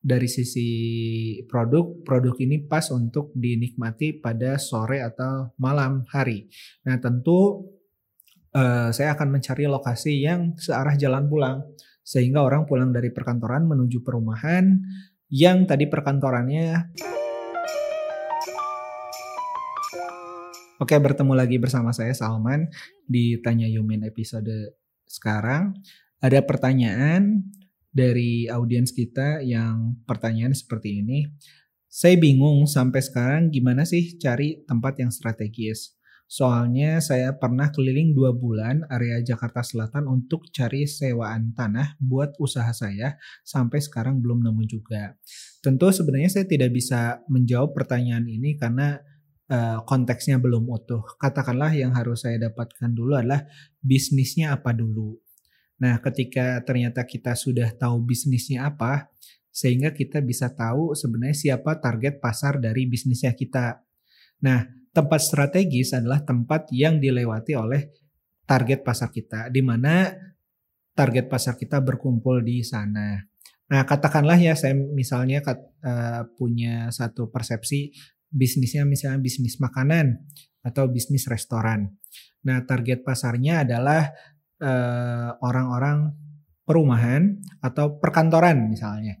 dari sisi produk, produk ini pas untuk dinikmati pada sore atau malam hari. Nah, tentu uh, saya akan mencari lokasi yang searah jalan pulang sehingga orang pulang dari perkantoran menuju perumahan yang tadi perkantorannya Oke, bertemu lagi bersama saya Salman di Tanya Yumin episode sekarang. Ada pertanyaan dari audiens kita yang pertanyaan seperti ini. Saya bingung sampai sekarang gimana sih cari tempat yang strategis. Soalnya saya pernah keliling dua bulan area Jakarta Selatan untuk cari sewaan tanah buat usaha saya sampai sekarang belum nemu juga. Tentu sebenarnya saya tidak bisa menjawab pertanyaan ini karena uh, konteksnya belum utuh. Katakanlah yang harus saya dapatkan dulu adalah bisnisnya apa dulu. Nah, ketika ternyata kita sudah tahu bisnisnya apa, sehingga kita bisa tahu sebenarnya siapa target pasar dari bisnisnya kita. Nah, tempat strategis adalah tempat yang dilewati oleh target pasar kita, di mana target pasar kita berkumpul di sana. Nah, katakanlah ya saya misalnya uh, punya satu persepsi bisnisnya misalnya bisnis makanan atau bisnis restoran. Nah, target pasarnya adalah Eh, orang-orang perumahan atau perkantoran misalnya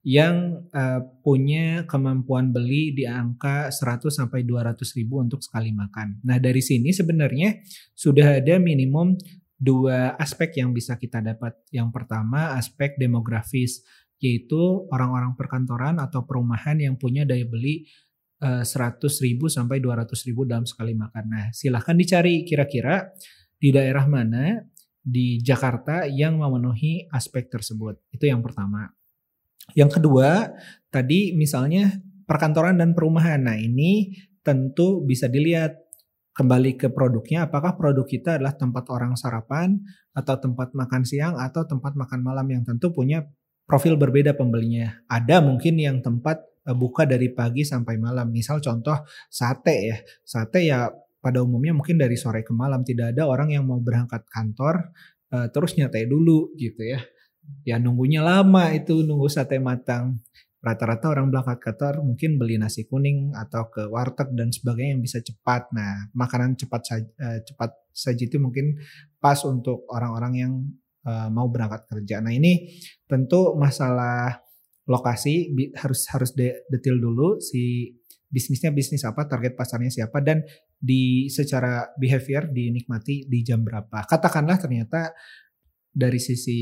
yang uh, punya kemampuan beli di angka 100 sampai 200 ribu untuk sekali makan. Nah dari sini sebenarnya sudah ada minimum dua aspek yang bisa kita dapat. Yang pertama aspek demografis yaitu orang-orang perkantoran atau perumahan yang punya daya beli uh, 100 ribu sampai 200 ribu dalam sekali makan. Nah silahkan dicari kira-kira di daerah mana di Jakarta yang memenuhi aspek tersebut. Itu yang pertama. Yang kedua, tadi misalnya perkantoran dan perumahan. Nah, ini tentu bisa dilihat kembali ke produknya apakah produk kita adalah tempat orang sarapan atau tempat makan siang atau tempat makan malam yang tentu punya profil berbeda pembelinya. Ada mungkin yang tempat eh, buka dari pagi sampai malam. Misal contoh sate ya. Sate ya pada umumnya mungkin dari sore ke malam tidak ada orang yang mau berangkat kantor uh, terus nyatai dulu gitu ya. Ya nunggunya lama itu nunggu sate matang. Rata-rata orang berangkat kantor mungkin beli nasi kuning atau ke warteg dan sebagainya yang bisa cepat. Nah, makanan cepat saja, uh, cepat saja itu mungkin pas untuk orang-orang yang uh, mau berangkat kerja. Nah, ini tentu masalah lokasi harus harus de detail dulu si bisnisnya bisnis apa, target pasarnya siapa dan di secara behavior dinikmati di jam berapa. Katakanlah ternyata dari sisi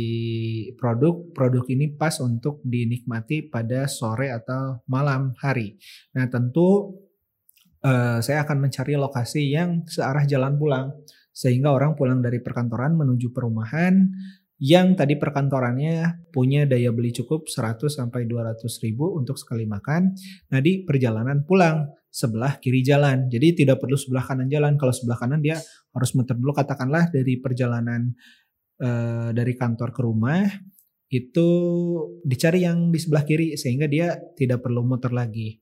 produk, produk ini pas untuk dinikmati pada sore atau malam hari. Nah tentu uh, saya akan mencari lokasi yang searah jalan pulang. Sehingga orang pulang dari perkantoran menuju perumahan yang tadi perkantorannya punya daya beli cukup 100 sampai 200 ribu untuk sekali makan. Nah di perjalanan pulang sebelah kiri jalan. Jadi tidak perlu sebelah kanan jalan. Kalau sebelah kanan dia harus muter dulu katakanlah dari perjalanan uh, dari kantor ke rumah itu dicari yang di sebelah kiri sehingga dia tidak perlu muter lagi.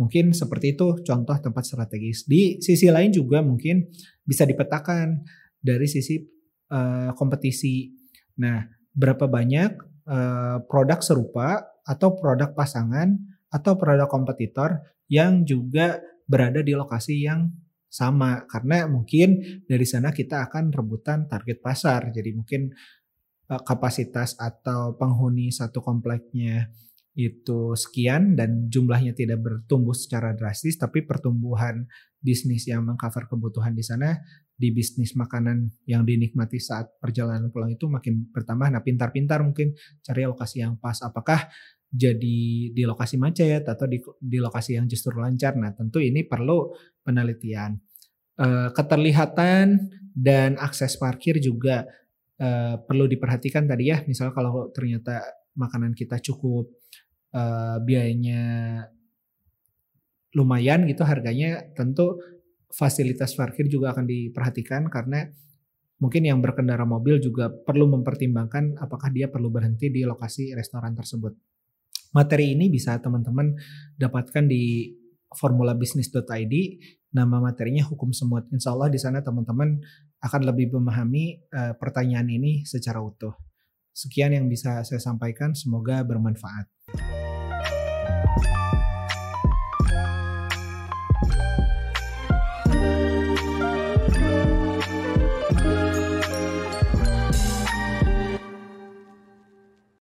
Mungkin seperti itu contoh tempat strategis. Di sisi lain juga mungkin bisa dipetakan dari sisi uh, kompetisi. Nah, berapa banyak uh, produk serupa atau produk pasangan atau produk kompetitor yang juga berada di lokasi yang sama? Karena mungkin dari sana kita akan rebutan target pasar. Jadi mungkin uh, kapasitas atau penghuni satu kompleknya itu sekian dan jumlahnya tidak bertumbuh secara drastis tapi pertumbuhan bisnis yang mengcover kebutuhan di sana di bisnis makanan yang dinikmati saat perjalanan pulang itu makin bertambah nah pintar-pintar mungkin cari lokasi yang pas apakah jadi di lokasi macet atau di, di lokasi yang justru lancar. Nah, tentu ini perlu penelitian. E, keterlihatan dan akses parkir juga e, perlu diperhatikan tadi ya. Misal kalau ternyata makanan kita cukup e, biayanya lumayan gitu harganya, tentu fasilitas parkir juga akan diperhatikan karena mungkin yang berkendara mobil juga perlu mempertimbangkan apakah dia perlu berhenti di lokasi restoran tersebut. Materi ini bisa teman-teman dapatkan di formulabisnis.id. Nama materinya hukum semut. Insya Allah di sana teman-teman akan lebih memahami uh, pertanyaan ini secara utuh. Sekian yang bisa saya sampaikan. Semoga bermanfaat. Bye.